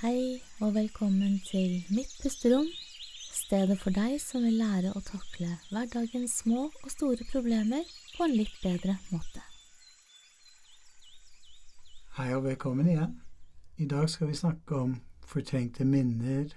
Hei og velkommen til Mitt pusterom, stedet for deg som vil lære å takle hverdagens små og store problemer på en litt bedre måte. Hei og velkommen igjen. I dag skal vi snakke om fortrengte minner,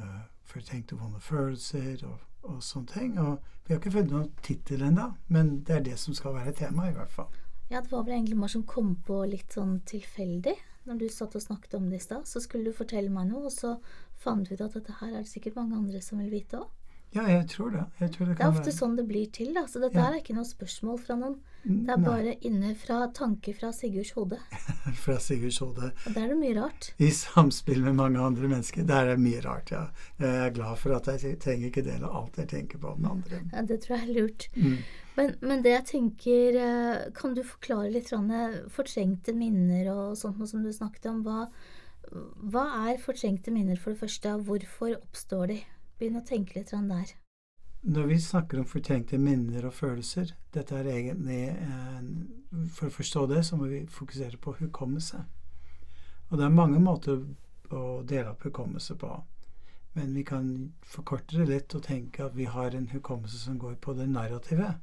uh, fortrengte vonde følelser og, og sånne ting. Og vi har ikke funnet noen tittel ennå, men det er det som skal være tema, i hvert fall. Ja, det var vel egentlig Mar som kom på litt sånn tilfeldig. Når du satt og snakket om det i stad, så skulle du fortelle meg noe, og så fant vi ut at dette her er det sikkert mange andre som vil vite òg. Ja, jeg tror det. Jeg tror det, det er ofte være. sånn det blir til, da. Så dette Ja. her er ikke noe spørsmål fra noen. Det er Nei. bare inne fra tanker fra Sigurds hode. Fra Sigurds hode. Og der er det mye rart. I samspill med mange andre mennesker. Der er det mye rart, ja. Jeg er glad for at jeg trenger ikke dele alt jeg tenker på den andre. Ja, det tror jeg er lurt. Mm. Men, men det jeg tenker eh, Kan du forklare litt eh, fortrengte minner og sånt som du snakket om? Hva, hva er fortrengte minner, for det første? Hvorfor oppstår de? Begynn å tenke litt der. Når vi snakker om fortrengte minner og følelser Dette er egentlig For å forstå det, så må vi fokusere på hukommelse. Og det er mange måter å dele opp hukommelse på. Men vi kan forkorte det litt og tenke at vi har en hukommelse som går på det narrative.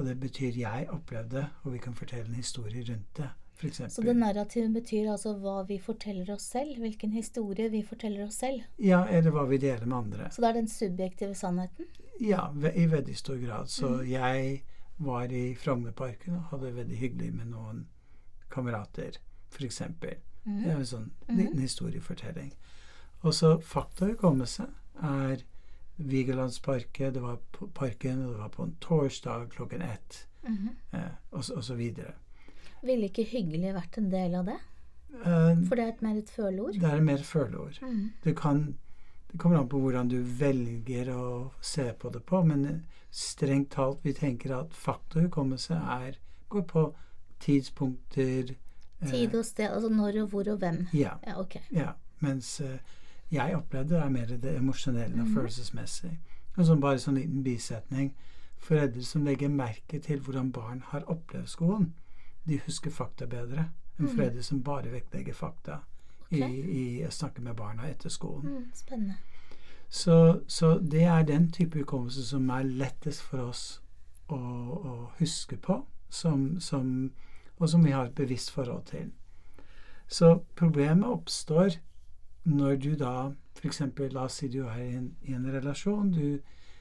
Og det betyr 'jeg opplevde', og vi kan fortelle en historie rundt det. Så det narrativet betyr altså hva vi forteller oss selv? Hvilken historie vi forteller oss selv? Ja, eller hva vi deler med andre. Så det er den subjektive sannheten? Ja, i veldig stor grad. Så jeg var i Frognerparken og hadde det veldig hyggelig med noen kamerater, f.eks. Det er en sånn liten historiefortelling. Og så faktahukommelse er Vigelandsparken, det var på parken, og det var på en torsdag klokken ett, Mhm. eh, og, så- og så videre. Ville ikke hyggelig vært en del av det? Uh, For det er et mer et føleord? det er mer føleord. Mhm. Det, kan, det kommer an på hvordan du velger å se på det på, men eh, strengt talt, vi tenker at faktahukommelse er, går på tidspunkter eh, Tid og sted, altså når og hvor og hvem? Ja. Ja, ok. ja. Mens eh, jeg opplevde er mer det emosjonelle og følelsesmessige. Og så bare sånn liten bisetning. Foreldre som legger merke til hvordan barn har opplevd skolen, de husker fakta bedre enn foreldre som bare vektlegger fakta i, i å snakke med barna etter skolen. Mm, spennende. Så, så det er den type hukommelse som er lettest for oss å, å huske på, som, som, og som vi har et bevisst forhold til. Så problemet oppstår når du da f.eks. La oss si du er i en, i en relasjon. Du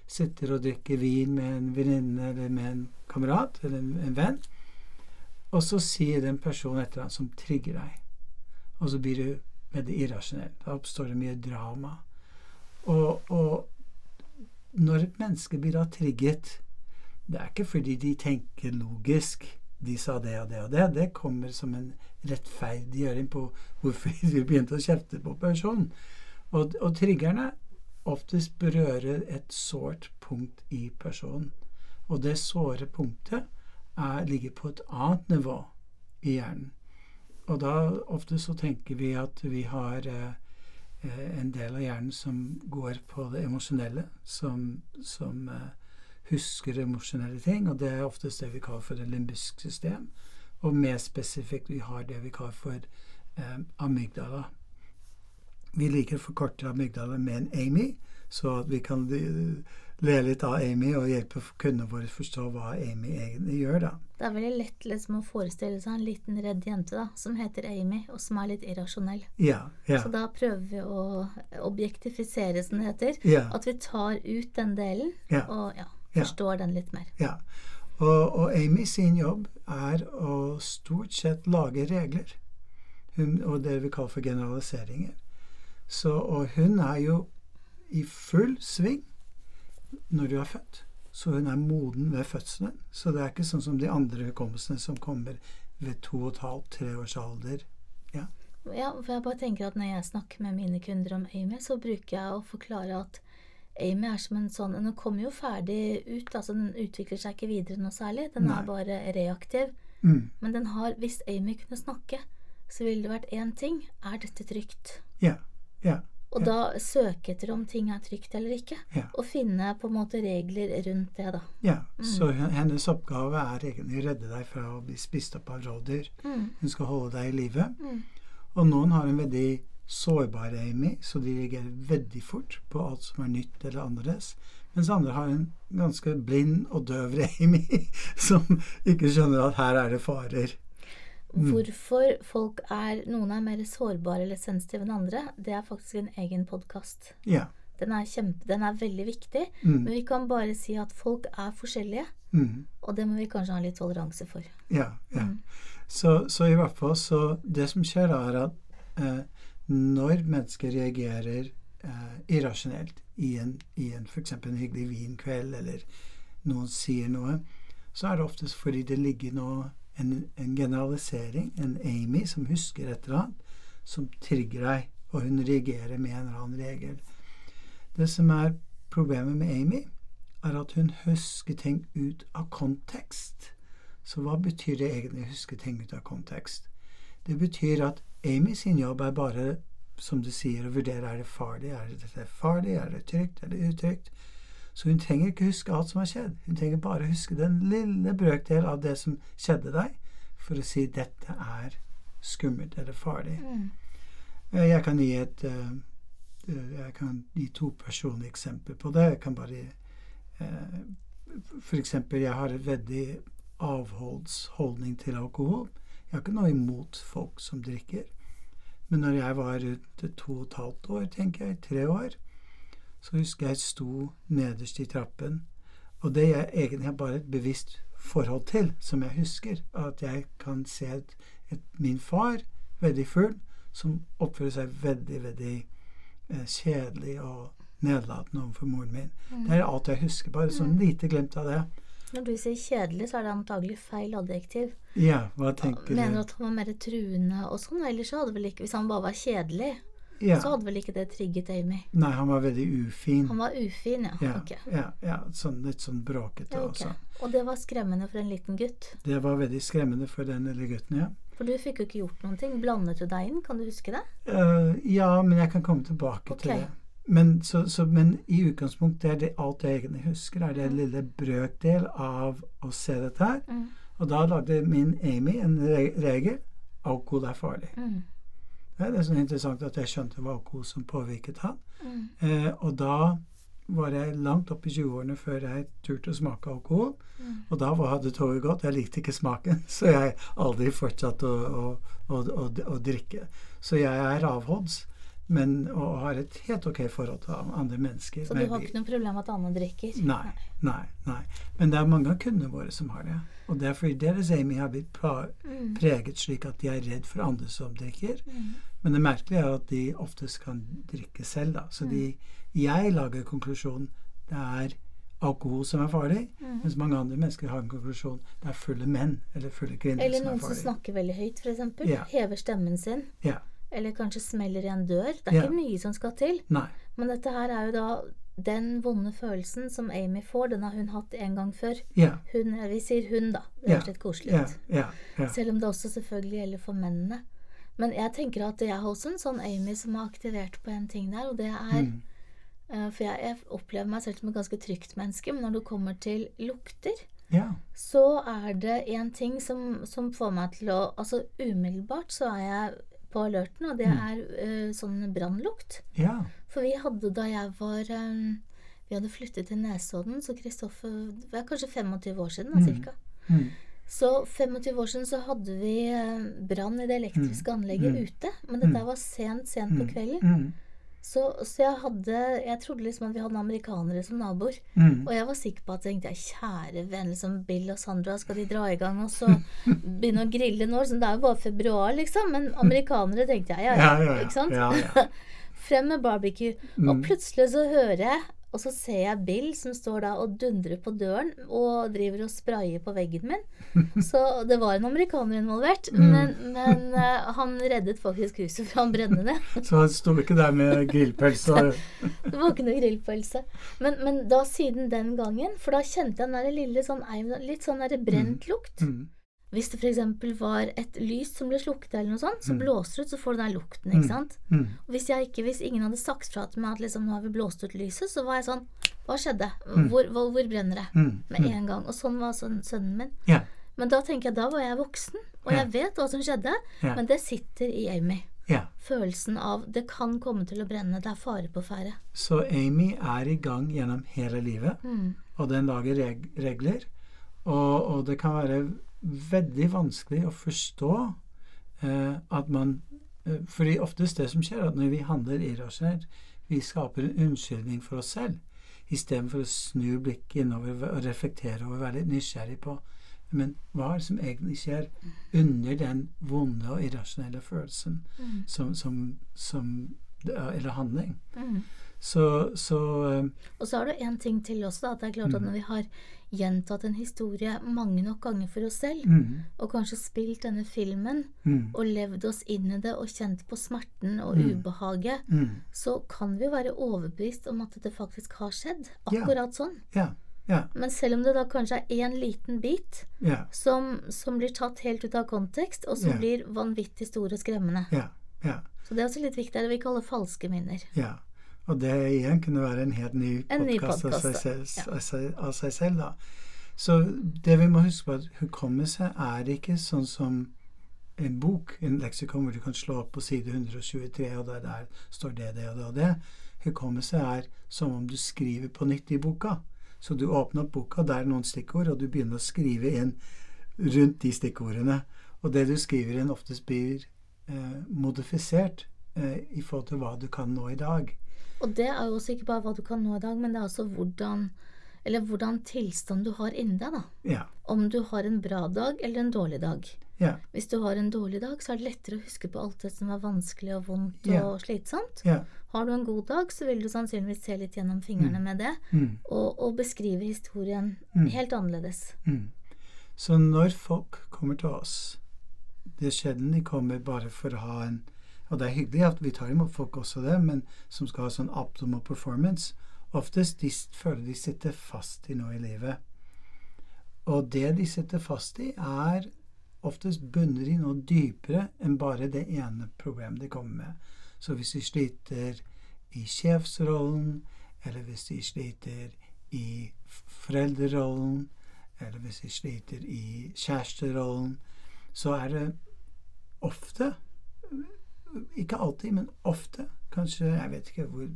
sitter og drikker vin med en venninne eller med en kamerat eller en, en venn, og så sier den personen et eller annet som trigger deg. Og så blir du med det irrasjonelle. Da oppstår det mye drama. Og, og når et menneske blir da trigget Det er ikke fordi de tenker logisk. De sa det og det og det. Det kommer som en rettferdiggjøring på hvorfor vi begynte å kjefte på personen. Og, og triggerne oftest berører et sårt punkt i personen. Og det såre punktet er, ligger på et annet nivå i hjernen. Og da ofte så tenker vi at vi har eh, eh, en del av hjernen som går på det emosjonelle, som, som eh, husker emosjonelle ting, og det er oftest det vi kaller for et limbisk system. Og mer spesifikt, vi har det vi kaller for eh, amygdala. Vi liker å forkorte amygdala med en Amy, så at vi kan eh, le litt av Amy og hjelpe kundene våre forstå hva Amy egentlig gjør, da. Det er veldig lett liksom, å forestille seg en liten redd jente da, som heter Amy, og som er litt irrasjonell. Ja, ja, Så da prøver vi å objektifisere, som det heter. ja. At vi tar ut den delen, og ja, Ja. forstår den litt mer. Ja, og, og Amy sin jobb er å stort sett lage regler, hun, og det vi kaller for generaliseringer. Så, og hun er jo i full sving når du er født. Så hun er moden ved fødselen. Så det er ikke sånn som de andre hukommelsene som kommer ved to og et halvt, tre års alder. Ja, for jeg bare tenker at Når jeg snakker med mine kunder om Amy, så bruker jeg å forklare at Amy er som en sånn Den kommer jo ferdig ut, altså den utvikler seg ikke videre noe særlig. Den Nei. er bare reaktiv. Mm. Men den har, hvis Amy kunne snakke, så ville det vært én ting. Er dette trygt? Ja, ja, Og da søke etter om ting er trygt eller ikke. Og finne på en måte regler rundt det, da. ja. Så hennes oppgave er egentlig å redde deg fra å bli spist opp av rovdyr. Mm. Hun skal holde deg i live. Mm. Og noen har en veldig sårbare Amy, så de reagerer veldig fort på alt som er nytt eller annerledes. Mens andre har en ganske blind og døv Amy, som ikke skjønner at her er det farer. Mm. Hvorfor folk er Noen er mer sårbare eller sensitive enn andre, det er faktisk en egen podkast. Ja. Den er, den er veldig viktig, Mm. men vi kan bare si at folk er forskjellige. Mm. Og det må vi kanskje ha litt toleranse for. Ja. ja. Mm. Så, så i hvert fall så Det som skjer, da, er at eh, når mennesker reagerer eh, irrasjonelt i en, i en f.eks. en hyggelig vinkveld, eller noen sier noe, så er det oftest fordi det ligger noe en, en generalisering, en Amy, som husker et eller annet, som trigger deg, og hun reagerer med en eller annen regel. Det som er problemet med Amy, er at hun husker ting ut av kontekst. Så hva betyr det egentlig å huske ting ut av kontekst? Det betyr at Amy sin jobb er bare, som du sier, å vurdere er det farlig, er det farlig, er det trygt, er det utrygt. Så hun trenger ikke huske alt som har skjedd. Hun trenger bare huske den lille brøkdel av det som skjedde deg, for å si dette er skummelt eller farlig. Mm. Eh, Jeg kan gi et eh, eh, Jeg kan gi to personlige eksempler på det. Jeg kan bare For eksempel, jeg har en veldig avholdsholdning til alkohol. Jeg har ikke noe imot folk som drikker. Men når jeg var rundt to og et halvt år, tenker jeg, tre år, så husker jeg sto nederst i trappen. Og det jeg egentlig har bare et bevisst forhold til, som jeg husker, at jeg kan se et, et, min far, veldig full, som oppfører seg veldig, veldig eh, kjedelig og nedlatende overfor moren min. Det er alt jeg husker. Bare sånn lite glemt av det. Når du sier kjedelig, så er det antagelig feil adjektiv. Ja, hva tenker Mener du Mener at han var mer truende og sånn? Ellers så hadde vel ikke Hvis han bare var kjedelig, Ja. så hadde vel ikke det trigget Amy. Nei, han var veldig ufin. Han var ufin, ja. Ja, Ok. ja, ja sånn, litt sånn bråkete Ja, okay. også. Og det var skremmende for en liten gutt. Det var veldig skremmende for den lille gutten, ja. For du fikk jo ikke gjort noen ting. Blandet du deg inn? Kan du huske det? Uh, ja, men jeg kan komme tilbake okay. til det. Men, så, så, men i utgangspunktet er det alt jeg egentlig husker, er det en lille brøkdel av å se dette her. Mm. Og da lagde min Amy en regel. Alkohol er farlig. Mm. Det er sånn interessant at jeg skjønte det var alkohol som påvirket han. Mm. Eh, og da var jeg langt opp i 20-årene før jeg turte å smake alkohol. Mm. Og da hadde toget gått. Jeg likte ikke smaken, så jeg aldri fortsatte å, å, å, å drikke. Så jeg er avholds, men og har et helt ok forhold til andre mennesker. Så du har ikke noe problem med at andre drikker? Nei, nei, nei. Men det er mange av kundene våre som har det. Og det er fordi deres Amy har blitt Mm. preget slik at de er redd for andre som drikker. Mm. Men det merkelige er at de oftest kan drikke selv, da. Så de, jeg lager konklusjonen det er alkohol som er farlig, Mm. mens mange andre mennesker har en konklusjon det er fulle menn eller fulle kvinner Eller som er farlig. Eller noen som snakker veldig høyt, f.eks. Ja. Hever stemmen sin. Ja. Eller kanskje smeller i en dør. Det er Ja. ikke mye som skal til. Nei. Men dette her er jo da den vonde følelsen som Amy får, den har hun hatt en gang før. Ja. Hun, vi sier hun, da. Det høres litt koselig ut. Selv om det også selvfølgelig gjelder for mennene. Men jeg tenker at jeg har også en sånn Amy som har aktivert på en ting der, og det er Mm. uh, For jeg, jeg opplever meg selv som et ganske trygt menneske, men når det kommer til lukter, ja. så er det en ting som, som får meg til å Altså umiddelbart så er jeg på alerten, og det Mm. er uh, sånn brannlukt. Ja. For vi hadde da jeg var um, Vi hadde flyttet til Nesodden, så Kristoffer Det var kanskje 25 år siden, da, Mm. cirka. Mm. Så 25 år siden så hadde vi eh, brann i det elektriske anlegget Mm. ute. Men dette Mm. var sent, sent på Mm. kvelden. Så, så jeg hadde Jeg trodde liksom at vi hadde amerikanere som naboer. Mm. Og jeg var sikker på at tenkte jeg, kjære venn, liksom Bill og Sandra, skal de dra i gang og så begynne å grille nå? Så det er jo bare februar, liksom. Men amerikanere tenkte jeg, ja ja. Ja, ja? Ja, ja. Frem med barbecue. Mm. Og plutselig så hører jeg, og så ser jeg Bill som står da og dundrer på døren og driver og sprayer på veggen min. Så det var en amerikaner involvert. Mm. Men, men uh, han reddet faktisk huset fra å brenne ned. Så han sto ikke der med grillpølse Det var ikke noe grillpølse. Men, men da siden den gangen, for da kjente jeg den der lille sånn, litt sånn der brent lukt. mm. Hvis det f.eks. var et lys som ble slukket, eller noe sånt, så Mm. blåser det ut, så får du den lukten. Mm. ikke sant? Mm. Og hvis, jeg ikke, hvis ingen hadde sagt fra til meg at liksom, nå har vi blåst ut lyset, så var jeg sånn Hva skjedde? Mm. Hvor, hvor, hvor brenner det? Mm. Med Mm. en gang. Og sånn var sånn, sønnen min. Yeah. Men da tenker jeg, da var jeg voksen, og yeah. jeg vet hva som skjedde, yeah. men det sitter i Amy. Ja. Følelsen av det kan komme til å brenne, det er fare på ferde. Så Amy er i gang gjennom hele livet, Mm. og den lager reg regler. Og, og det kan være veldig vanskelig å forstå eh, at man eh, fordi oftest det som skjer, er at når vi handler irrasjonelt, vi skaper en unnskyldning for oss selv, istedenfor å snu blikket innover og reflektere og være litt nysgjerrig på men hva er det som egentlig skjer under den vonde og irrasjonelle følelsen Mm. som, som, som Eller handling. Mm. Så, så uh, Og så er det en ting til også, at det er klart at Mm. når vi har gjentatt en historie mange nok ganger for oss selv, mm, og kanskje spilt denne filmen mm, og levd oss inn i det og kjent på smerten og Mm. ubehaget, mm, så kan vi være overbevist om at det faktisk har skjedd. Akkurat sånn. Yeah. Yeah. Men selv om det da kanskje er én liten bit som, som blir tatt helt ut av kontekst, og som blir vanvittig stor og skremmende. Så det er også litt viktig, det vi kaller falske minner. ja. Og det igjen kunne være en helt ny podkast av, Ja. av seg selv, da. Så det vi må huske på, at hukommelse er ikke sånn som en bok, en leksikon hvor du kan slå opp på side 123, og der, der står det, det og det og det. Hukommelse er som om du skriver på nytt i boka. Så du åpner opp boka, der er noen stikkord, og du begynner å skrive inn rundt de stikkordene. Og det du skriver inn, oftest blir eh, modifisert eh, i forhold til hva du kan nå i dag. Og det er jo også ikke bare hva du kan nå i dag, men det er også hvordan eller hvordan tilstand du har inni deg, da. Ja. Om du har en bra dag eller en dårlig dag. Ja. Hvis du har en dårlig dag, så er det lettere å huske på alt det som er vanskelig og vondt Ja. og slitsomt. Ja. Har du en god dag, så vil du sannsynligvis se litt gjennom fingrene med det, Mm. og, og beskrive historien Mm. helt annerledes. Mm. Så når folk kommer til oss Det er sjelden de kommer bare for å ha en Og det er hyggelig at vi tar imot folk også det, men som skal ha sånn optimal performance. Oftest de føler de sitter fast i noe i livet. Og det de sitter fast i, er oftest bunner i noe dypere enn bare det ene problemet de kommer med. Så hvis de sliter i sjefsrollen, eller hvis de sliter i foreldrerollen, eller hvis de sliter i kjæresterollen, så er det ofte Ikke alltid, men ofte, kanskje jeg vet ikke hvor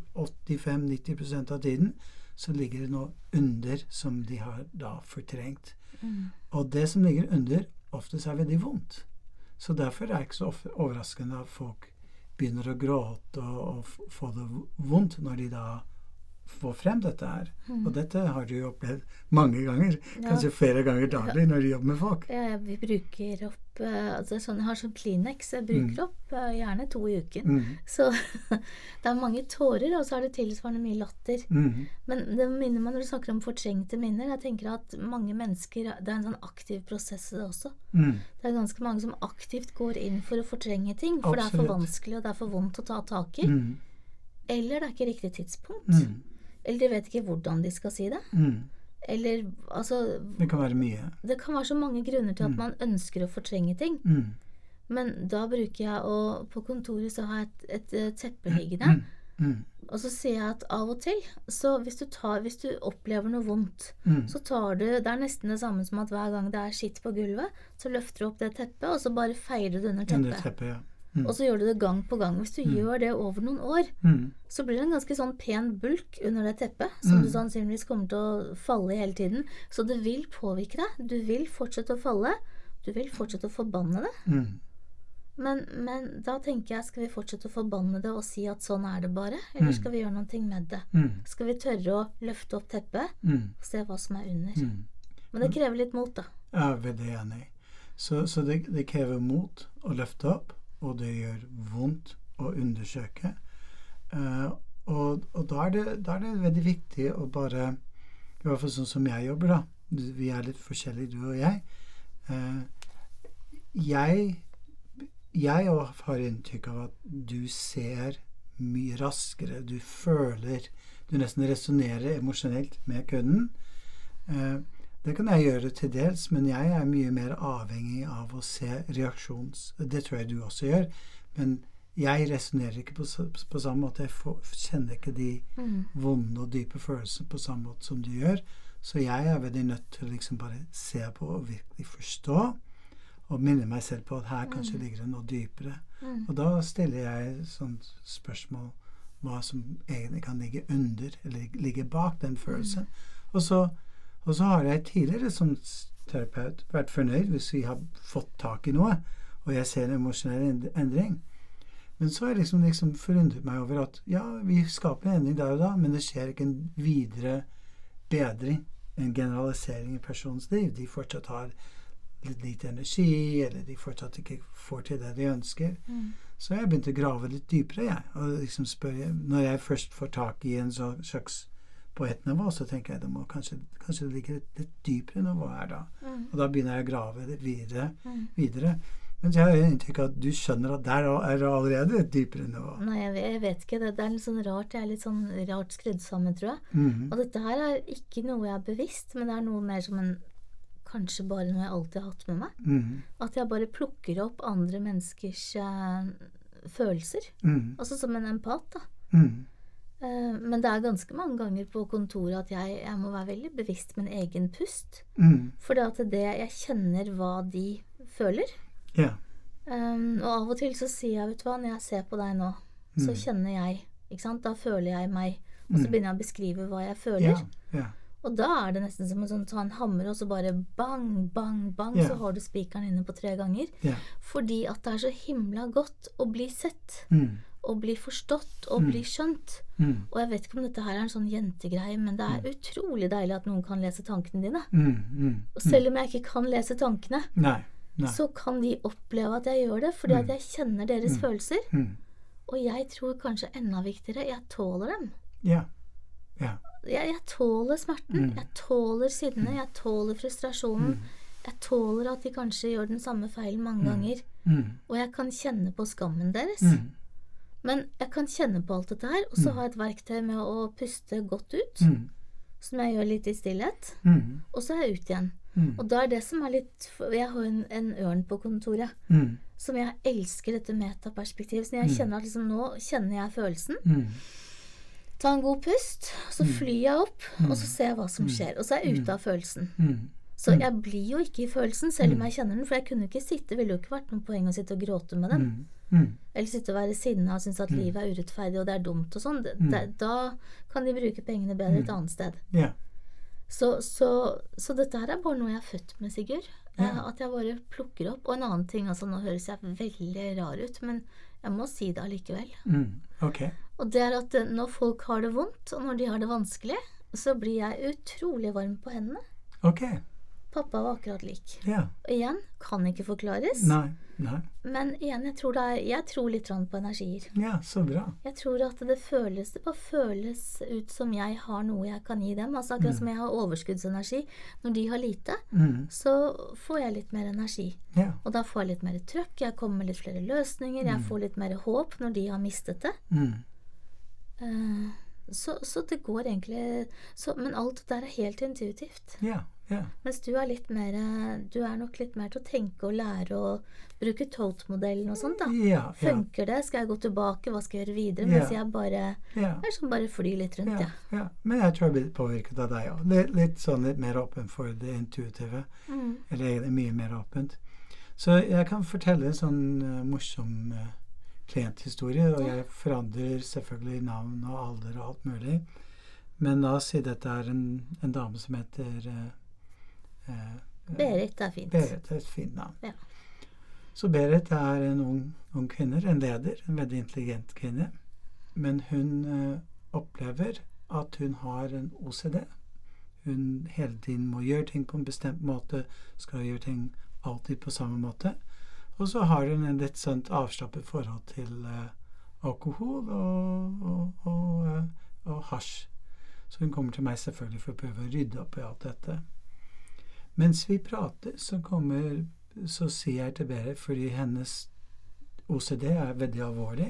85-90% av tiden, så ligger det noe under som de har da fortrengt. Mm. Og det som ligger under, oftest er veldig vondt. Så derfor er det ikke så overraskende at folk begynner å gråte og, og få det vondt når de da får frem dette her. Mm. Og dette har du jo opplevd mange ganger, Ja. kanskje flere ganger daglig når du jobber med folk. Ja, vi bruker opp eh, altså sånn, Jeg har sånn Kleenex, jeg bruker opp eh, gjerne to i uken. Mm. Så det er mange tårer, og så er det tilsvarende mye latter. Mm. Men det minner meg når du snakker om fortrengte minner. Jeg tenker at mange mennesker Det er en sånn aktiv prosess det også. Mm. Det er ganske mange som aktivt går inn for å fortrenge ting, for det er for vanskelig og det er for vondt å ta tak i. Mm. Eller det er ikke riktig tidspunkt. Mm. Eller de vet ikke hvordan de skal si det. Mm. Eller altså Det kan være mye. Det kan være så mange grunner til at man ønsker å fortrenge ting. Mm. Men da bruker jeg å På kontoret så har jeg et, et, eh, teppe liggende. Mm. Og så sier jeg at av og til, så hvis du, tar, hvis du opplever noe vondt, Mm. så tar du Det er nesten det samme som at hver gang det er skitt på gulvet, så løfter du opp det teppet, og så bare feier du under Under teppet. teppet, ja. Mm. Og så gjør du det gang på gang. Hvis du gjør det over noen år, Mm. så blir det en ganske sånn pen bulk under det teppet, som Mm. du sannsynligvis kommer til å falle i hele tiden. Så det vil påvirke deg. Du vil fortsette å falle. Du vil fortsette å forbanne det. Mm. Men, men da tenker jeg, skal vi fortsette å forbanne det og si at sånn er det bare? Eller Mm. skal vi gjøre noe med det? Mm. Skal vi tørre å løfte opp teppet Mm. og se hva som er under? Mm. Men det krever litt mot, da. Jeg er veldig enig. Så, så det, det krever mot å løfte opp, og det gjør vondt å undersøke. Uh, og og da, er det, da er det veldig viktig å bare I hvert fall sånn som jeg jobber, da. Vi er litt forskjellige, du og jeg. Uh, jeg jeg har inntrykk av at du ser mye raskere. Du føler Du nesten resonnerer emosjonelt med kunden. Eh, det kan jeg gjøre til dels, men jeg er mye mer avhengig av å se reaksjons... Det tror jeg du også gjør. Men jeg resonnerer ikke på, på samme måte. Jeg får, kjenner ikke de Mm. vonde og dype følelsene på samme måte som du gjør. Så jeg er veldig nødt til å liksom bare se på og virkelig forstå. og minne meg selv på at her kanskje Mm. ligger det noe dypere. Mm. Og da stiller jeg sånn spørsmål hva som egentlig kan ligge under, eller ligge bak den følelsen. Og, så, og så har jeg tidligere som terapeut vært fornøyd hvis vi har fått tak i noe, og jeg ser en emosjonell endring. Men så har jeg liksom, liksom forundret meg over at ja, vi skaper en endring der og da, men det skjer ikke en videre bedring, en generalisering i personens liv. De fortsatt har litt lite energi, eller de fortsatt ikke får til det de ønsker. Mm. Så jeg begynte å grave litt dypere, jeg. Og liksom spørre Når jeg først får tak i en så, slags på ett nivå, så tenker jeg det må kanskje, kanskje det ligger et litt dypere nivå her, da. Mm. Og da begynner jeg å grave det videre. Mm. videre. Men jeg har inntrykk av at du skjønner at der er det allerede et dypere nivå. Nei, jeg vet, jeg vet ikke. Det, det er litt sånn rart. Jeg er litt sånn rart skrudd sammen, tror jeg. Mhm. Og dette her er ikke noe jeg er bevisst, men det er noe mer som en Kanskje bare noe jeg alltid har hatt med meg. Mhm. At jeg bare plukker opp andre menneskers eh, følelser. Mhm. Altså som en empat, da. Mhm. Eh, men det er ganske mange ganger på kontoret at jeg, jeg må være veldig bevisst min egen pust. Mm. For det jeg kjenner hva de føler. Ja. Um, og av og til så sier jeg, vet du hva, når jeg ser på deg nå, så Mm. kjenner jeg. Ikke sant? Da føler jeg meg. Og så Mm. begynner jeg å beskrive hva jeg føler. Ja. Ja. Og da er det nesten som å sånn, ta en hammer og så bare bang, bang, bang, så har du spikeren inne på tre ganger. Ja. Fordi at det er så himla godt å bli sett. Mhm. Og bli forstått og Mm. bli skjønt. Mm. Og jeg vet ikke om dette her er en sånn jentegreie, men det er utrolig deilig at noen kan lese tankene dine. Mm. Mhm. Og selv om jeg ikke kan lese tankene, Nei. Nei. så kan de oppleve at jeg gjør det, fordi at Mm. jeg kjenner deres Mm. følelser. Og jeg tror kanskje enda viktigere, jeg tåler dem. Ja. Ja. Jeg, jeg tåler smerten, Mm. jeg tåler sinne, jeg tåler frustrasjonen. Mm. Jeg tåler at de kanskje gjør den samme feilen mange ganger. Og jeg kan kjenne på skammen deres. Men jeg kan kjenne på alt dette her, og så Mm. har jeg et verktøy med å puste godt ut, Mm. som jeg gjør litt i stillhet. Mm. Og så er jeg ute igjen. Mhm. Og da er det som er litt Jeg har en, en ørn på kontoret Mhm. som jeg elsker dette metaperspektivet. Så jeg Mm. kjenner at liksom, nå kjenner jeg følelsen, ta en god pust, så Mm. flyr jeg opp, og så ser jeg hva som skjer. Og så er jeg ute av følelsen. Så jeg blir jo ikke i følelsen, selv om Mm. jeg kjenner den. For jeg kunne ikke sitte, ville jo ikke vært noe poeng å sitte og gråte med dem. Mhm. Eller sitte og være sinna og synes at Mm. livet er urettferdig og det er dumt og sånn. Mm. Da kan de bruke pengene bedre et Mm. annet sted. Ja. Så, så, så dette her er bare noe jeg er født med, Sigurd. Eh, At jeg bare plukker opp. Og en annen ting, altså nå høres jeg veldig rar ut, men jeg må si det allikevel. Mhm. Ok. Og det er at eh, når folk har det vondt, og når de har det vanskelig, så blir jeg utrolig varm på hendene. Ok. Pappa var akkurat lik. Ja. Og igjen, kan ikke forklares. Nei. Nei. Men igjen, jeg tror, er, jeg tror litt grann på energier. Ja, så bra. Jeg tror at det føles Det bare føles ut som jeg har noe jeg kan gi dem. Altså Akkurat som jeg har overskuddsenergi. Når de har lite, mm. så får jeg litt mer energi. Ja. Og da får jeg litt mer trøkk, jeg kommer med litt flere løsninger, jeg får litt mer håp når de har mistet det. Eh, Så, så det går egentlig så, Men alt der er helt intuitivt. Ja. Ja. Mens du er litt mer Du er nok litt mer til å tenke og lære å bruke TOTE-modellen og sånt, da. Ja. Ja. Funker det? Skal jeg gå tilbake? Hva skal jeg gjøre videre? Mens jeg bare. Jeg er sånn bare flyr litt rundt, Ja, jeg. ja. Men jeg tror jeg blir påvirket av deg òg. Litt, litt sånn litt mer åpen for det intuitive. Mm. Eller egentlig mye mer åpent. Så jeg kan fortelle en sånn uh, morsom uh, klienthistorie. Og jeg forandrer selvfølgelig navn og alder og alt mulig. Men la oss si dette er en, en dame som heter eh, eh, Berit er fint. Berit er et fint navn. Ja. Så Berit er en ung, ung kvinne, en leder, en veldig intelligent kvinne. Men hun eh, opplever at hun har en OCD. Hun hele tiden må gjøre ting på en bestemt måte, skal gjøre ting alltid på samme måte. Og så har hun en litt sånt avslappet forhold til eh, alkohol og, og, og, eh, og hasj. Så hun kommer til meg selvfølgelig for å prøve å rydde opp i alt dette. Mens vi prater, så kommer så sier jeg til Berit, fordi hennes OCD er veldig alvorlig.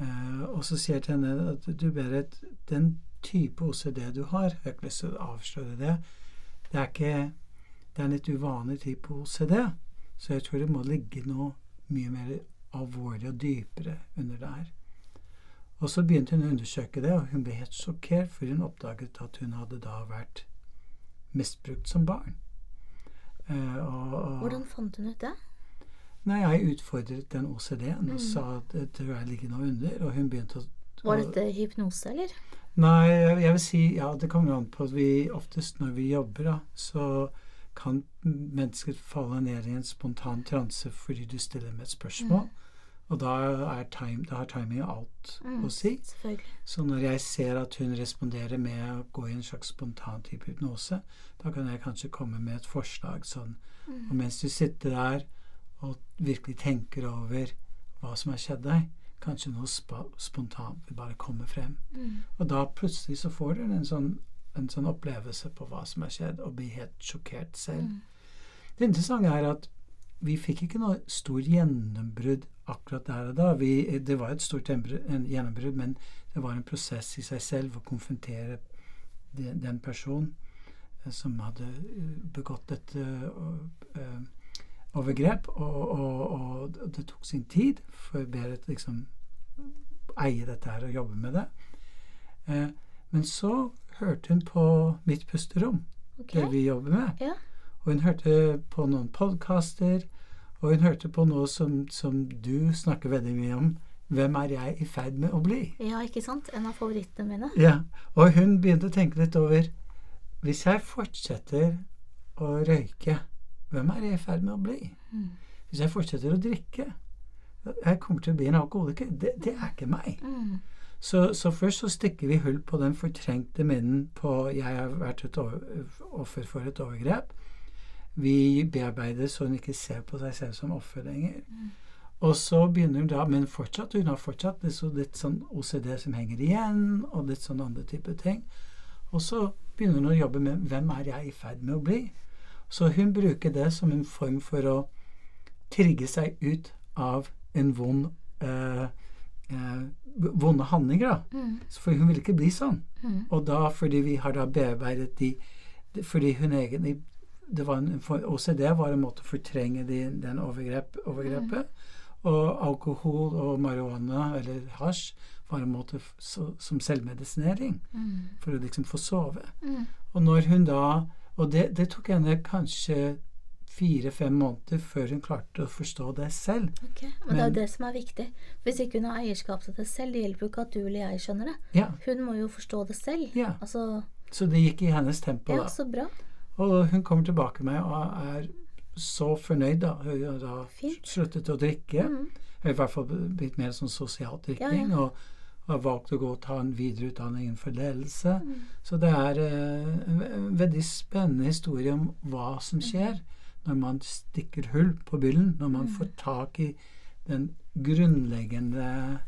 Eh, og så sier jeg til henne at du, Berit, den type OCD du har Jeg har ikke lyst til å avsløre det. Det er ikke Det er en litt uvanlig type OCD. Så jeg tror det må ligge noe mye mer alvorlig og dypere under der. Og så begynte hun å undersøke det, og hun ble helt sjokkert, for hun oppdaget at hun hadde da vært misbrukt som barn. Eh, og, og, Hvordan fant hun ut det? Nei, jeg utfordret den OCD-en Mm. og sa at det tror jeg ligger noe under, og hun begynte å Var dette hypnose, eller? Nei, jeg vil si ja, det kommer an på at vi oftest når vi jobber, da, så kan mennesker falle ned i en spontan transe fordi du stiller med et spørsmål. Og da, er time, da har timing alt Mm, å si. Så når jeg ser at hun responderer med å gå i en slags spontan type hypnose, da kan jeg kanskje komme med et forslag sånn Og mens du sitter der og virkelig tenker over hva som har skjedd deg, kanskje noe spa spontant vil bare komme frem. Mm. Og da plutselig så får du en sånn, en sånn opplevelse på hva som har skjedd, og blir helt sjokkert selv. Mm. Det interessante er at vi fikk ikke noe stor gjennombrudd akkurat der og da. Vi, det var et stort gjennombrudd, men det var en prosess i seg selv å konfrontere den, den personen eh, som hadde eh, begått dette eh, overgrep, og, og, og det tok sin tid for Berit liksom eie dette her og jobbe med det. Men så hørte hun på Mitt pusterom, okay. det vi jobber med. Ja. Og hun hørte på noen podkaster, og hun hørte på noe som, som du snakker veldig mye om. Hvem er jeg i ferd med å bli? ja, ikke sant? En av favorittene mine. Ja, Og hun begynte å tenke litt over Hvis jeg fortsetter å røyke, hvem er jeg i ferd med å bli? Mm. Hvis jeg fortsetter å drikke Jeg kommer til å bli en alkoholiker. Det, det er ikke meg. Mm. Så, så først så stikker vi hull på den fortrengte minnen på jeg har vært over, offer for et overgrep. Vi bearbeider så hun ikke ser på seg selv som offer lenger. Og så begynner hun da, men fortsatt, hun har fortsatt litt, så litt sånn OCD som henger igjen, og litt sånn andre typer ting. Og så begynner hun å jobbe med hvem er jeg i ferd med å bli. Så hun bruker det som en form for å trigge seg ut av en vond eh, eh, vonde handlinger. da. Mm. For hun vil ikke bli sånn. Mm. Og da, fordi vi har da bearbeidet de de- Fordi hun egentlig det var en, for OCD var en måte å fortrenge de, den overgrep, overgrepet. Og alkohol og marihuana, eller hasj, var en måte så, som selvmedisinering. Mm. For å liksom få sove. Mm. Og når hun da Og det, det tok henne kanskje fire-fem måneder før hun klarte å forstå det selv. Ok, Men, det er jo det som er viktig. Hvis ikke hun har eierskap til det selv, det hjelper jo ikke at du eller jeg skjønner det. Ja, Hun må jo forstå det selv. Ja. Altså, Så det gikk i hennes tempo, ja, da. så bra. Og hun kommer tilbake med og er så fornøyd, da. Hun har da Fint. sluttet å drikke. Mm. I hvert fall blitt mer sånn sosial drikking. Ja, ja. Og har valgt å gå og ta en videreutdanning innenfor ledelse. Mm. Så det er eh, en veldig spennende historie om hva Mm. som skjer når man stikker hull på byllen. Når man Mm. får tak i den grunnleggende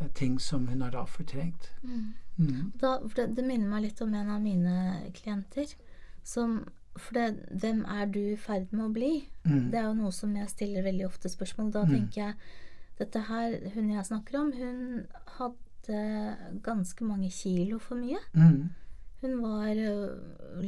eh, ting som hun har da fortrengt. Mm. Mm. Da, det, det minner meg litt om en av mine klienter. Som, for det, hvem er du i ferd med å bli? Mm. Det er jo noe som jeg stiller veldig ofte spørsmål. Da Mm. tenker jeg dette her, hun jeg snakker om, hun hadde ganske mange kilo for mye. Mm. Hun var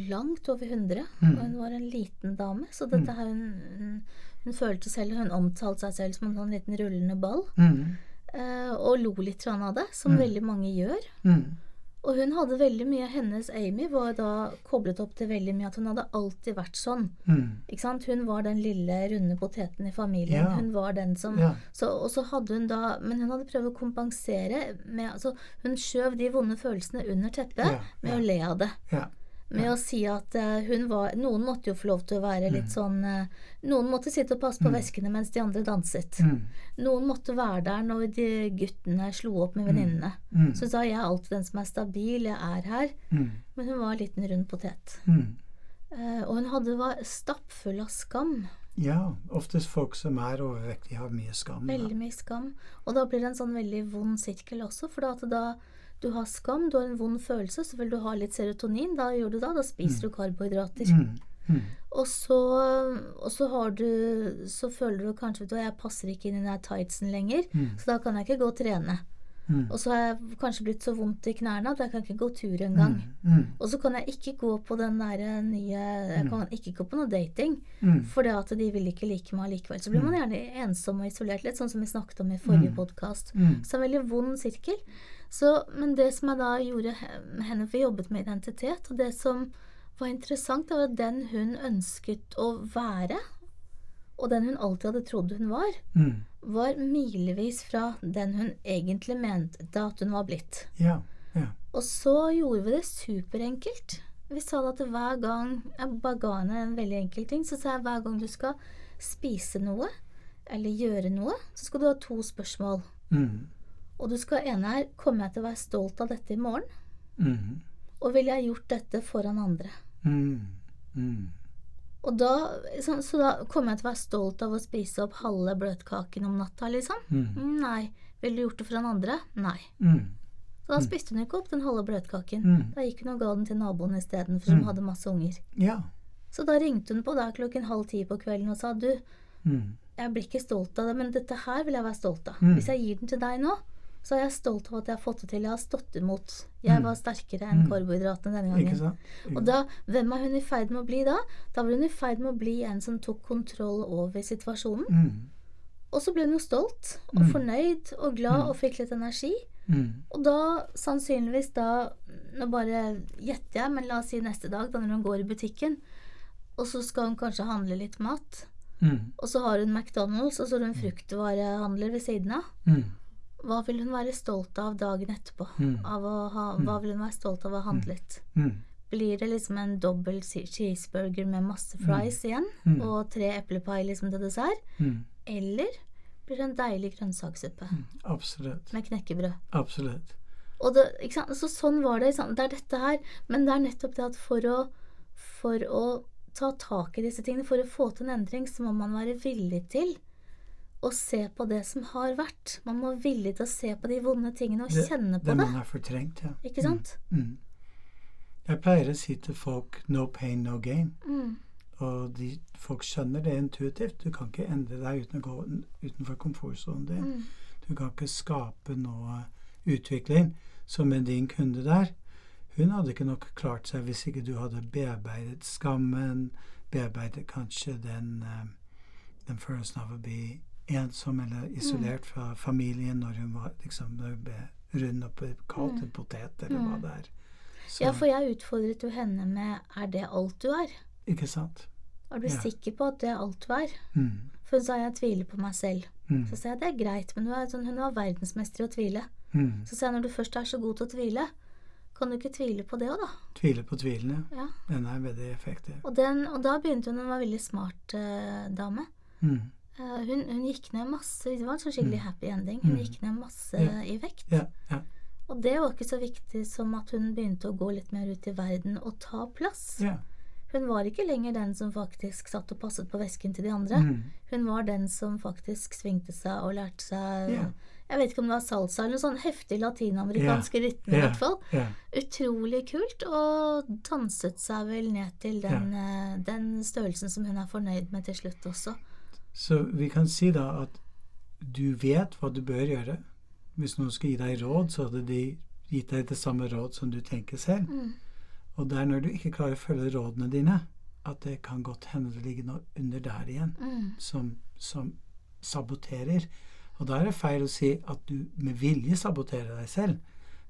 langt over 100, Mm. og hun var en liten dame. Så dette her hun, hun, hun følte selv Hun omtalte seg selv som en sånn liten rullende ball. Mm. eh, og lo litt av det, som Mm. veldig mange gjør. Mm. Og hun hadde veldig mye Hennes Amy var da koblet opp til veldig mye at hun hadde alltid vært sånn. Mm. Ikke sant? Hun var den lille, runde poteten i familien. Ja. Hun var den som Ja. så, Og så hadde hun da Men hun hadde prøvd å kompensere med altså, Hun skjøv de vonde følelsene under teppet Ja, med ja. å le av det. Ja. Med å si at eh, hun var Noen måtte jo få lov til å være litt sånn eh, Noen måtte sitte og passe på veskene mens de andre danset. Mm. Noen måtte være der når de guttene slo opp med venninnene. Mm. Så sa jeg alltid den som er stabil, jeg er her. Mm. Men hun var en liten rund potet. Mm. Eh, og hun hadde, var stappfull av skam. Ja, oftest folk som er overvektige, har mye skam. da. Veldig mye skam. Og da blir det en sånn veldig vond sirkel også, for da at da du har skam, du har en vond følelse, så vil du ha litt serotonin. Da gjør du da, da spiser du karbohydrater. Mm. Mm. Og så, og så har du Så føler du kanskje at jeg passer ikke inn i den tightsen lenger, Mm. så da kan jeg ikke gå og trene. Mm. Og så har jeg kanskje blitt så vondt i knærne at jeg kan ikke gå tur engang. Mm. Mm. Og så kan jeg ikke gå på den der nye Jeg kan ikke gå på noe dating. Mm. For det at de vil ikke like meg likevel. Så blir man gjerne ensom og isolert, litt sånn som vi snakket om i forrige Mm. podkast. Mm. Så det er en veldig vond sirkel. Så, men det som jeg da gjorde henne, for jobbet med identitet, og det som var interessant, det var at den hun ønsket å være, og den hun alltid hadde trodd hun var, Mm. Var milevis fra den hun egentlig mente at hun var blitt. Ja. Ja. Og så gjorde vi det superenkelt. Vi sa at hver gang Jeg bare ga henne en veldig enkel ting. Så sa jeg hver gang du skal spise noe, eller gjøre noe, så skal du ha to spørsmål. Mm. Og du skal ene her Kommer jeg til å være stolt av dette i morgen? Mm. Og ville jeg gjort dette foran andre? Mm. Mm. Og da, så, så da kommer jeg til å være stolt av å spise opp halve bløtkaken om natta, liksom? Mm. Mm, Nei. Ville du gjort det for en andre? Nei. Mm. Så da spiste hun ikke opp den halve bløtkaken. Mm. Da gikk hun og ga den til naboen istedenfor, som Mm. hadde masse unger. Ja. Så da ringte hun på der klokken halv ti på kvelden og sa du, Mm. jeg blir ikke stolt av det, men dette her vil jeg være stolt av. Mm. Hvis jeg gir den til deg nå, så er jeg stolt av at jeg har fått det til. Jeg har stått imot. Jeg Mm. var sterkere enn Mm. karbohydratene denne Ikke gangen. sant? Og da, hvem er hun i ferd med å bli da? Da var hun i ferd med å bli en som tok kontroll over situasjonen. Mm. Og så ble hun jo stolt og Mm. fornøyd og glad og fikk litt energi. Mm. Og da, sannsynligvis da Nå bare gjetter jeg, men la oss si neste dag, da når hun går i butikken, og så skal hun kanskje handle litt mat, Mm. og så har hun McDonald's, og så har hun fruktvarehandler ved siden av. Hva vil hun være stolt av dagen etterpå? Mm. Av ha, hva vil hun være stolt av å ha handlet? Mm. Blir det liksom en dobbel cheeseburger med masse fries igjen, og tre eplepai liksom til dessert? Eller blir det en deilig grønnsakssuppe Absolutt. med knekkebrød? Absolutt. Og det? Så sånn var det. Det er dette her. Men det er nettopp det at for å, for å ta tak i disse tingene, for å få til en endring, så må man være villig til å se på det som har vært. Man må være villig til å se på de vonde tingene og Det, kjenne på det det. man har fortrengt, ja. Ikke sant? Mm. Jeg pleier å si til folk 'no pain, no gain'. Mm. Og de, folk skjønner det intuitivt. Du kan ikke endre deg uten å gå utenfor komfortsonen din. Mm. Du kan ikke skape noe utvikling. Så med din kunde der, hun hadde ikke nok klart seg hvis ikke du hadde bearbeidet skammen, bearbeidet kanskje den, eh, den følelsen av å bli ensom eller isolert fra familien når hun var liksom når hun ble rund og kalt en potet, eller hva det er. Så, Ja, for jeg utfordret jo henne med 'er det alt du er'? Ikke sant? Er du Ja. sikker på at det er alt du er? Mm. For hun sa jeg tviler på meg selv. Mm. Så sa jeg det er greit, men er, sånn, hun var verdensmester i å tvile. Mm. Så sa jeg når du først er så god til å tvile, kan du ikke tvile på det òg, da? Tvile på tvilene. Ja. Den er veldig effektiv. Og, den, og da begynte hun, hun var en veldig smart eh, dame. Mm. Eh, hun, hun gikk ned masse Det var en sånn skikkelig happy ending. Hun Mm. gikk ned masse Ja. i vekt. Ja, ja, Og det var ikke så viktig som at hun begynte å gå litt mer ut i verden og ta plass. ja. Hun var ikke lenger den som faktisk satt og passet på vesken til de andre. Mm. Hun var den som faktisk svingte seg og lærte seg. Jeg vet ikke om det var salsa eller noen sånn heftig latinamerikanske rytme, i hvert fall. Utrolig kult, og danset seg vel ned til den, eh, den størrelsen som hun er fornøyd med til slutt også. Så vi kan si da at du vet hva du bør gjøre. Hvis noen skal gi deg råd, så hadde de gitt deg det samme råd som du tenker selv. Mm. Og det er når du ikke klarer å følge rådene dine, at det kan godt hende det ligger noe under der igjen Mm. som, som saboterer. Og da er det feil å si at du med vilje saboterer deg selv,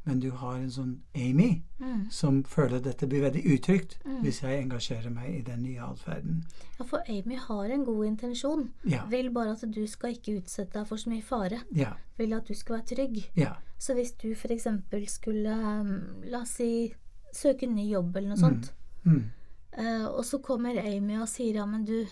men du har en sånn Amy Mm. som føler at dette blir veldig utrygt Mm. hvis jeg engasjerer meg i den nye atferden. Ja, for Amy har en god intensjon. Ja. Vil bare at du skal ikke utsette deg for så mye fare. Ja. Vil at du skal være trygg. Ja. Så hvis du f.eks. skulle, um, la oss si, søke ny jobb eller noe sånt, Mm. Uh, og så kommer Amy og sier ja, men du,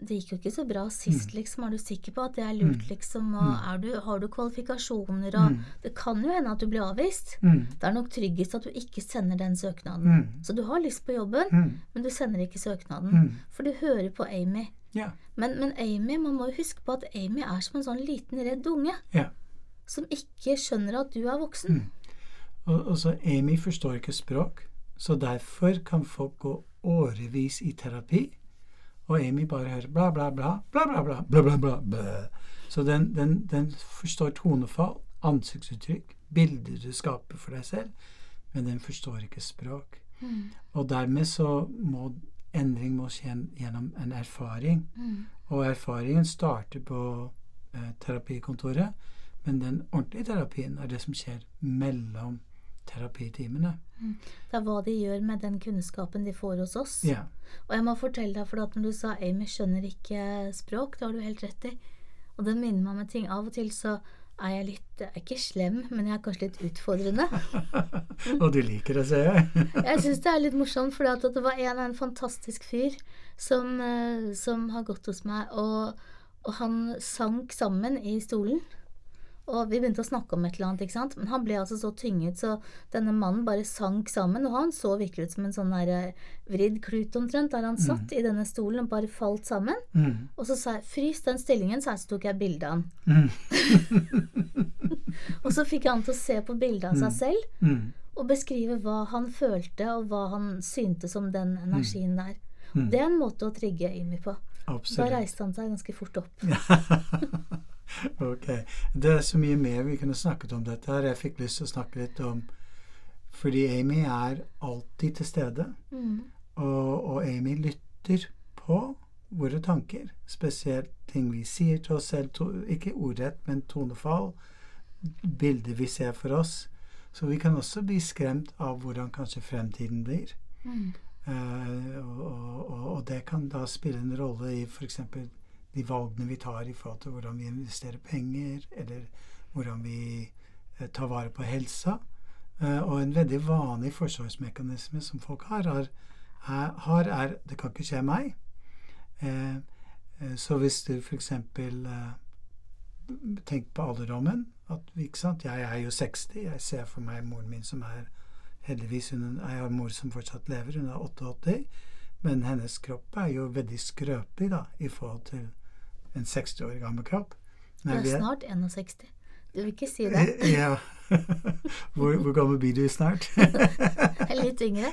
det gikk jo ikke så bra sist, liksom. Er du sikker på at det er lurt, liksom? Og er du, har du kvalifikasjoner? Og det kan jo hende at du blir avvist. Mm. Det er nok tryggest at du ikke sender den søknaden. Mm. Så du har lyst på jobben, Mm. men du sender ikke søknaden. Mm. For du hører på Amy. Men, men Amy, man må jo huske på at Amy er som en sånn liten redd unge. Som ikke skjønner at du er voksen. Mm. Og, og så Amy forstår ikke språk, så derfor kan folk gå årevis i terapi, og Amy bare hører bla, bla, bla, bla, bla, bla, bla, bla, bla, bla. Så den, den, den forstår tonefall, ansiktsuttrykk, bilder du skaper for deg selv, men den forstår ikke språk. Mm. Og dermed så må endring må skje gjennom en erfaring. Mm. Og erfaringen starter på eh, terapikontoret, men den ordentlige terapien er det som skjer mellom terapitimene. Det er hva de gjør med den kunnskapen de får hos oss. Ja. Og jeg må fortelle deg, for at når du sa Amy skjønner ikke språk, det har du helt rett i. Og det minner meg om en ting. Av og til så er jeg litt er Ikke slem, men jeg er kanskje litt utfordrende. Og du liker det, ser jeg. Jeg syns det er litt morsomt, for at det var en, en fantastisk fyr som, eh, som har gått hos meg, og, og han sank sammen i stolen. Og vi begynte å snakke om et eller annet, ikke sant. Men han ble altså så tynget, så denne mannen bare sank sammen. Og han så virkelig ut som en sånn der eh, vridd klut omtrent, der han satt i denne stolen og bare falt sammen. Mm. Og så sa jeg 'frys den stillingen', jeg, så tok jeg bilde av han. Mm. Og så fikk jeg han til å se på bildet av seg selv. Mm. og beskrive hva han følte, og hva han syntes om den energien der. Mm. Det er en måte å trigge Amy på. Da reiste han seg ganske fort opp. ok. Det er så mye mer vi kunne snakket om dette her. Jeg fikk lyst til å snakke litt om Fordi Amy er alltid til stede. Mm. Og, og Amy lytter på våre tanker. Spesielt ting vi sier til oss selv. Ikke ordrett, men tonefall. Bilder vi ser for oss. Så vi kan også bli skremt av hvordan kanskje fremtiden blir. Mm. Eh, og, og, og det kan da spille en rolle i f.eks. de valgene vi tar i forhold til hvordan vi investerer penger, eller hvordan vi eh, tar vare på helsa. Eh, og en veldig vanlig forsvarsmekanisme som folk har, er, har, er 'det kan ikke skje meg'. Så hvis du f.eks. Eh, tenk på alderdommen. At, ikke sant? Jeg er jo 60. Jeg ser for meg moren min som er Heldigvis hun, jeg har mor som fortsatt lever. Hun er 88. Men hennes kropp er jo veldig skrøpelig da, i forhold til en 60 år gammel kropp. Vi er- snart 61. Du vil ikke si det? Ja. hvor, hvor gammel blir du snart? Jeg er litt yngre.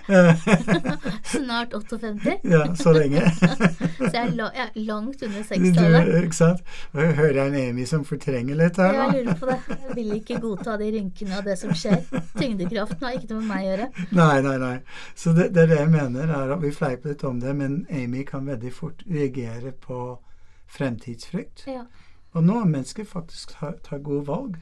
Snart 58. ja, så lenge. Så jeg er, la, jeg er langt under 60-tallet. ikke sant? Jeg hører en Amy som fortrenger litt her, Jeg lurer på det. Jeg vil ikke godta de rynkene og det som skjer. Tyngdekraften har ikke noe med meg å gjøre. Nei, nei, nei. Så det, det er det jeg mener. er at Vi fleiper litt om det, men Amy kan veldig fort reagere på fremtidsfrykt. Ja. Og noen mennesker faktisk tar, tar gode valg.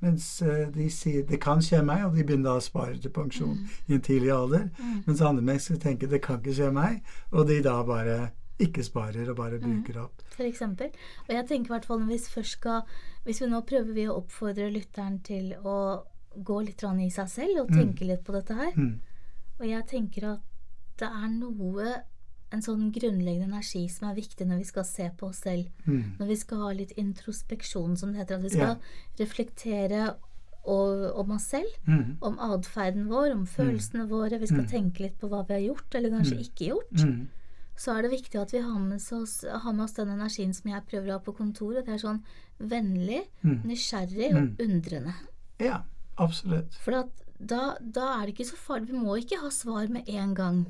Mens eh, de sier 'det kan skje meg', og de begynner å spare til pensjon i en tidlig alder. Mm. Mens andre mennesker tenker 'det kan ikke skje meg', og de da bare ikke sparer og bare bruker opp. for eksempel. Og jeg tenker i hvert fall hvis først skal Hvis vi nå prøver vi å oppfordre lytteren til å gå litt i seg selv og tenke litt på dette her. Mm. Og jeg tenker at det er noe En sånn grunnleggende energi som er viktig når vi skal se på oss selv. Mm. Når vi skal ha litt introspeksjon, som det heter. At vi skal Ja. reflektere om oss selv. Mm. Om atferden vår, om følelsene våre. Vi skal tenke litt på hva vi har gjort, eller kanskje ikke gjort. Mm. så er det viktig at vi har med, oss, har med oss den energien som jeg prøver å ha på kontoret. Det er sånn vennlig, Mm. nysgjerrig og undrende. Ja, absolutt. For at da, da er det ikke så farlig. Vi må ikke ha svar med en gang.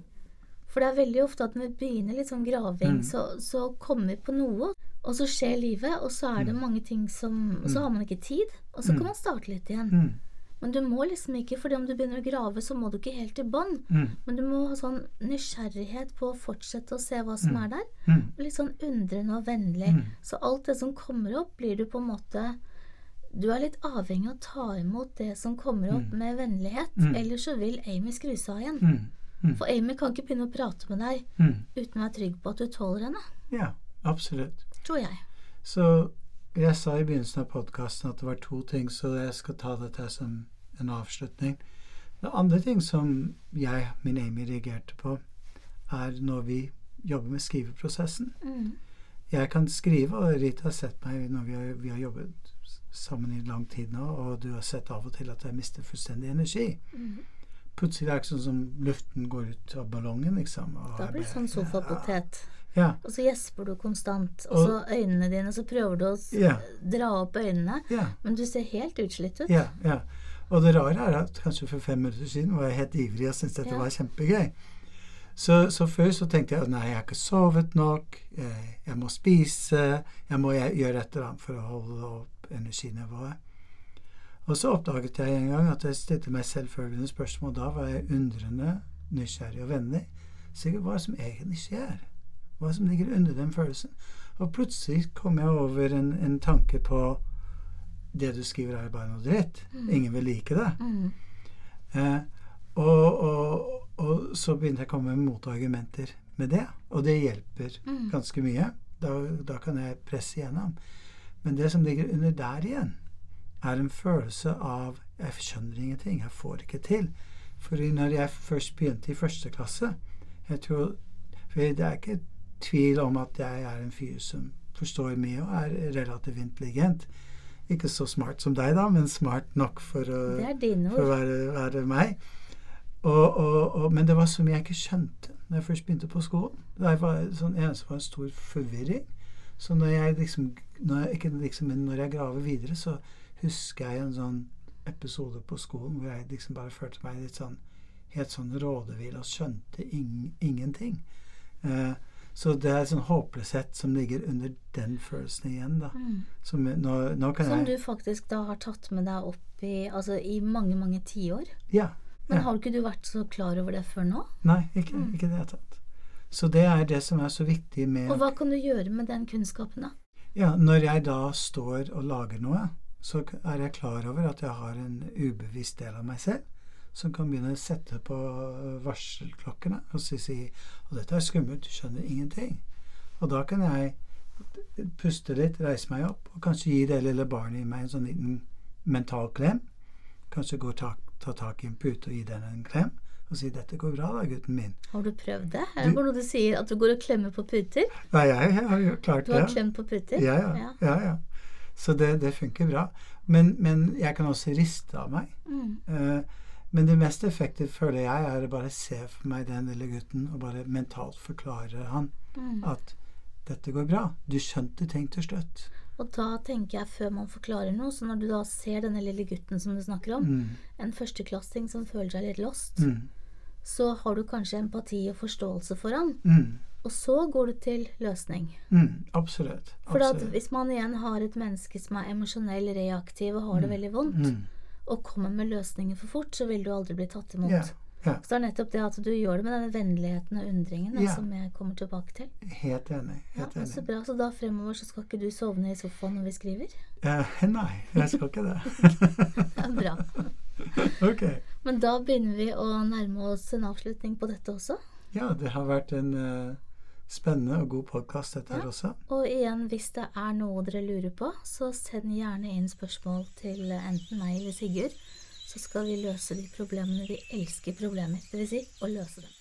For det er veldig ofte at når vi begynner litt sånn graving, så, så kommer vi på noe, og så skjer livet, og så er det mange ting som og Så har man ikke tid, og så kan man starte litt igjen. Mm. Men du må liksom ikke, fordi om du begynner å grave, så må du ikke helt til bånn. Mm. Men du må ha sånn nysgjerrighet på å fortsette å se hva som er der. Mm. Litt sånn undrende og vennlig. Så alt det som kommer opp, blir du på en måte Du er litt avhengig av å ta imot det som kommer opp, med vennlighet. Ellers så vil Amy skru seg av igjen. Mm. For Amy kan ikke begynne å prate med deg Mm. uten å være trygg på at du tåler henne. Ja, absolutt. Tror jeg. Så jeg sa i begynnelsen av podkasten at det var to ting, så jeg skal ta dette som en avslutning. Det andre ting som jeg, min Amy, reagerte på, er når vi jobber med skriveprosessen. Mm. Jeg kan skrive, og Rita har sett meg når vi har, vi har jobbet sammen i lang tid nå, og du har sett av og til at jeg mister fullstendig energi. Mm. Plutselig er det ikke sånn som luften går ut av ballongen, liksom. og Da blir det sånn sofapotet. Ja. Og så gjesper du konstant. Og så øynene dine, så prøver du å Ja. dra opp øynene. ja. Men du ser helt utslitt ut. Ja, ja. Og det rare er at kanskje for fem minutter siden var jeg helt ivrig og syntes dette var kjempegøy. Så, så før så tenkte jeg nei, jeg har ikke sovet nok, jeg, jeg må spise, jeg må gjøre et eller annet for å holde opp energinivået. Og så oppdaget jeg en gang at jeg stilte meg selvfølgende spørsmål. Da var jeg undrende, nysgjerrig og vennlig. Sikkert hva som egentlig skjer. Hva som ligger under den følelsen. Og plutselig kom jeg over en, en tanke på det du skriver er bare noe dritt. Ingen vil like det. Mm. Eh, og, og, og så begynte jeg å komme med motargumenter med det, og det hjelper Mm. ganske mye. Da, da kan jeg presse igjennom. Men det som ligger under der igjen, er en følelse av jeg skjønner ingenting, jeg får ikke til. Fordi når jeg først begynte i første klasse jeg tror, for Det er ikke tvil om at jeg er en fyr som forstår mye og er relativt intelligent. Ikke så smart som deg, da, men smart nok for å, Det for å være, være meg. Og, og, og, men det var så mye jeg ikke skjønte når jeg først begynte på skolen. Det var sånn, eneste var en stor forvirring. Så når jeg liksom, når jeg, ikke liksom, men når jeg graver videre, så husker jeg en sånn episode på skolen hvor jeg liksom bare følte meg litt sånn helt sånn rådevill og skjønte ing, ingenting. Eh, så det er sånn håpløshet som ligger under den følelsen igjen, da. Mm. Som nå, nå kan Som jeg du faktisk da har tatt med deg opp i, altså, i mange, mange tiår. Ja. Men ja. har ikke du vært så klar over det før nå? Nei, ikke, Mm. ikke det hele tatt. Så det er det som er så viktig med Og hva kan du gjøre med den kunnskapen, da? Ja, når jeg da står og lager noe, så er jeg klar over at jeg har en ubevisst del av meg selv som kan begynne å sette på øh, varselklokkene og si, si Og dette er skummelt, du skjønner ingenting. Og da kan jeg puste litt, reise meg opp, og kanskje gi det lille barnet i meg en sånn liten mental klem. Kanskje gå og ta, ta tak i en pute og gi den en klem. Og si 'dette går bra da, gutten min'. Har du prøvd det? Er det bare noe du sier at du går og klemmer på puter? Nei, jeg, jeg har jo klart Du har det. klemt på puter? Ja, ja. ja, ja. Så det, det funker bra. Men, men jeg kan også riste av meg. Mm. Eh, men det mest effektive, føler jeg, er å bare se for meg den lille gutten og bare mentalt forklare han Mm. at dette går bra. Du skjønte ting til slutt. Og da tenker jeg, før man forklarer noe, så når du da ser denne lille gutten som du snakker om, Mm, en førsteklassing som føler seg litt lost, mm, så har du kanskje empati og forståelse for han, mm, og så går du til løsning. mm, absolutt. For at hvis man igjen har et menneske som er emosjonell reaktiv og har det veldig vondt, Mm, og kommer med løsninger for fort, så vil du aldri bli tatt imot. Yeah. Yeah. Så det er nettopp det at du gjør det med denne vennligheten og undringen yeah. Som jeg kommer tilbake til. helt enig. Ja, enig. Så bra. Så da fremover så skal ikke du sovne i sofaen når vi skriver? Eh, nei, jeg skal ikke det. Det er bra. ok. Men da begynner vi å nærme oss en avslutning på dette også. Ja, det har vært en eh, spennende og god podkast, dette her også. Og igjen, hvis det er noe dere lurer på, så send gjerne inn spørsmål til enten meg eller Sigurd. Så skal vi løse de problemene. Vi elsker problemer, dvs. Si, å løse dem.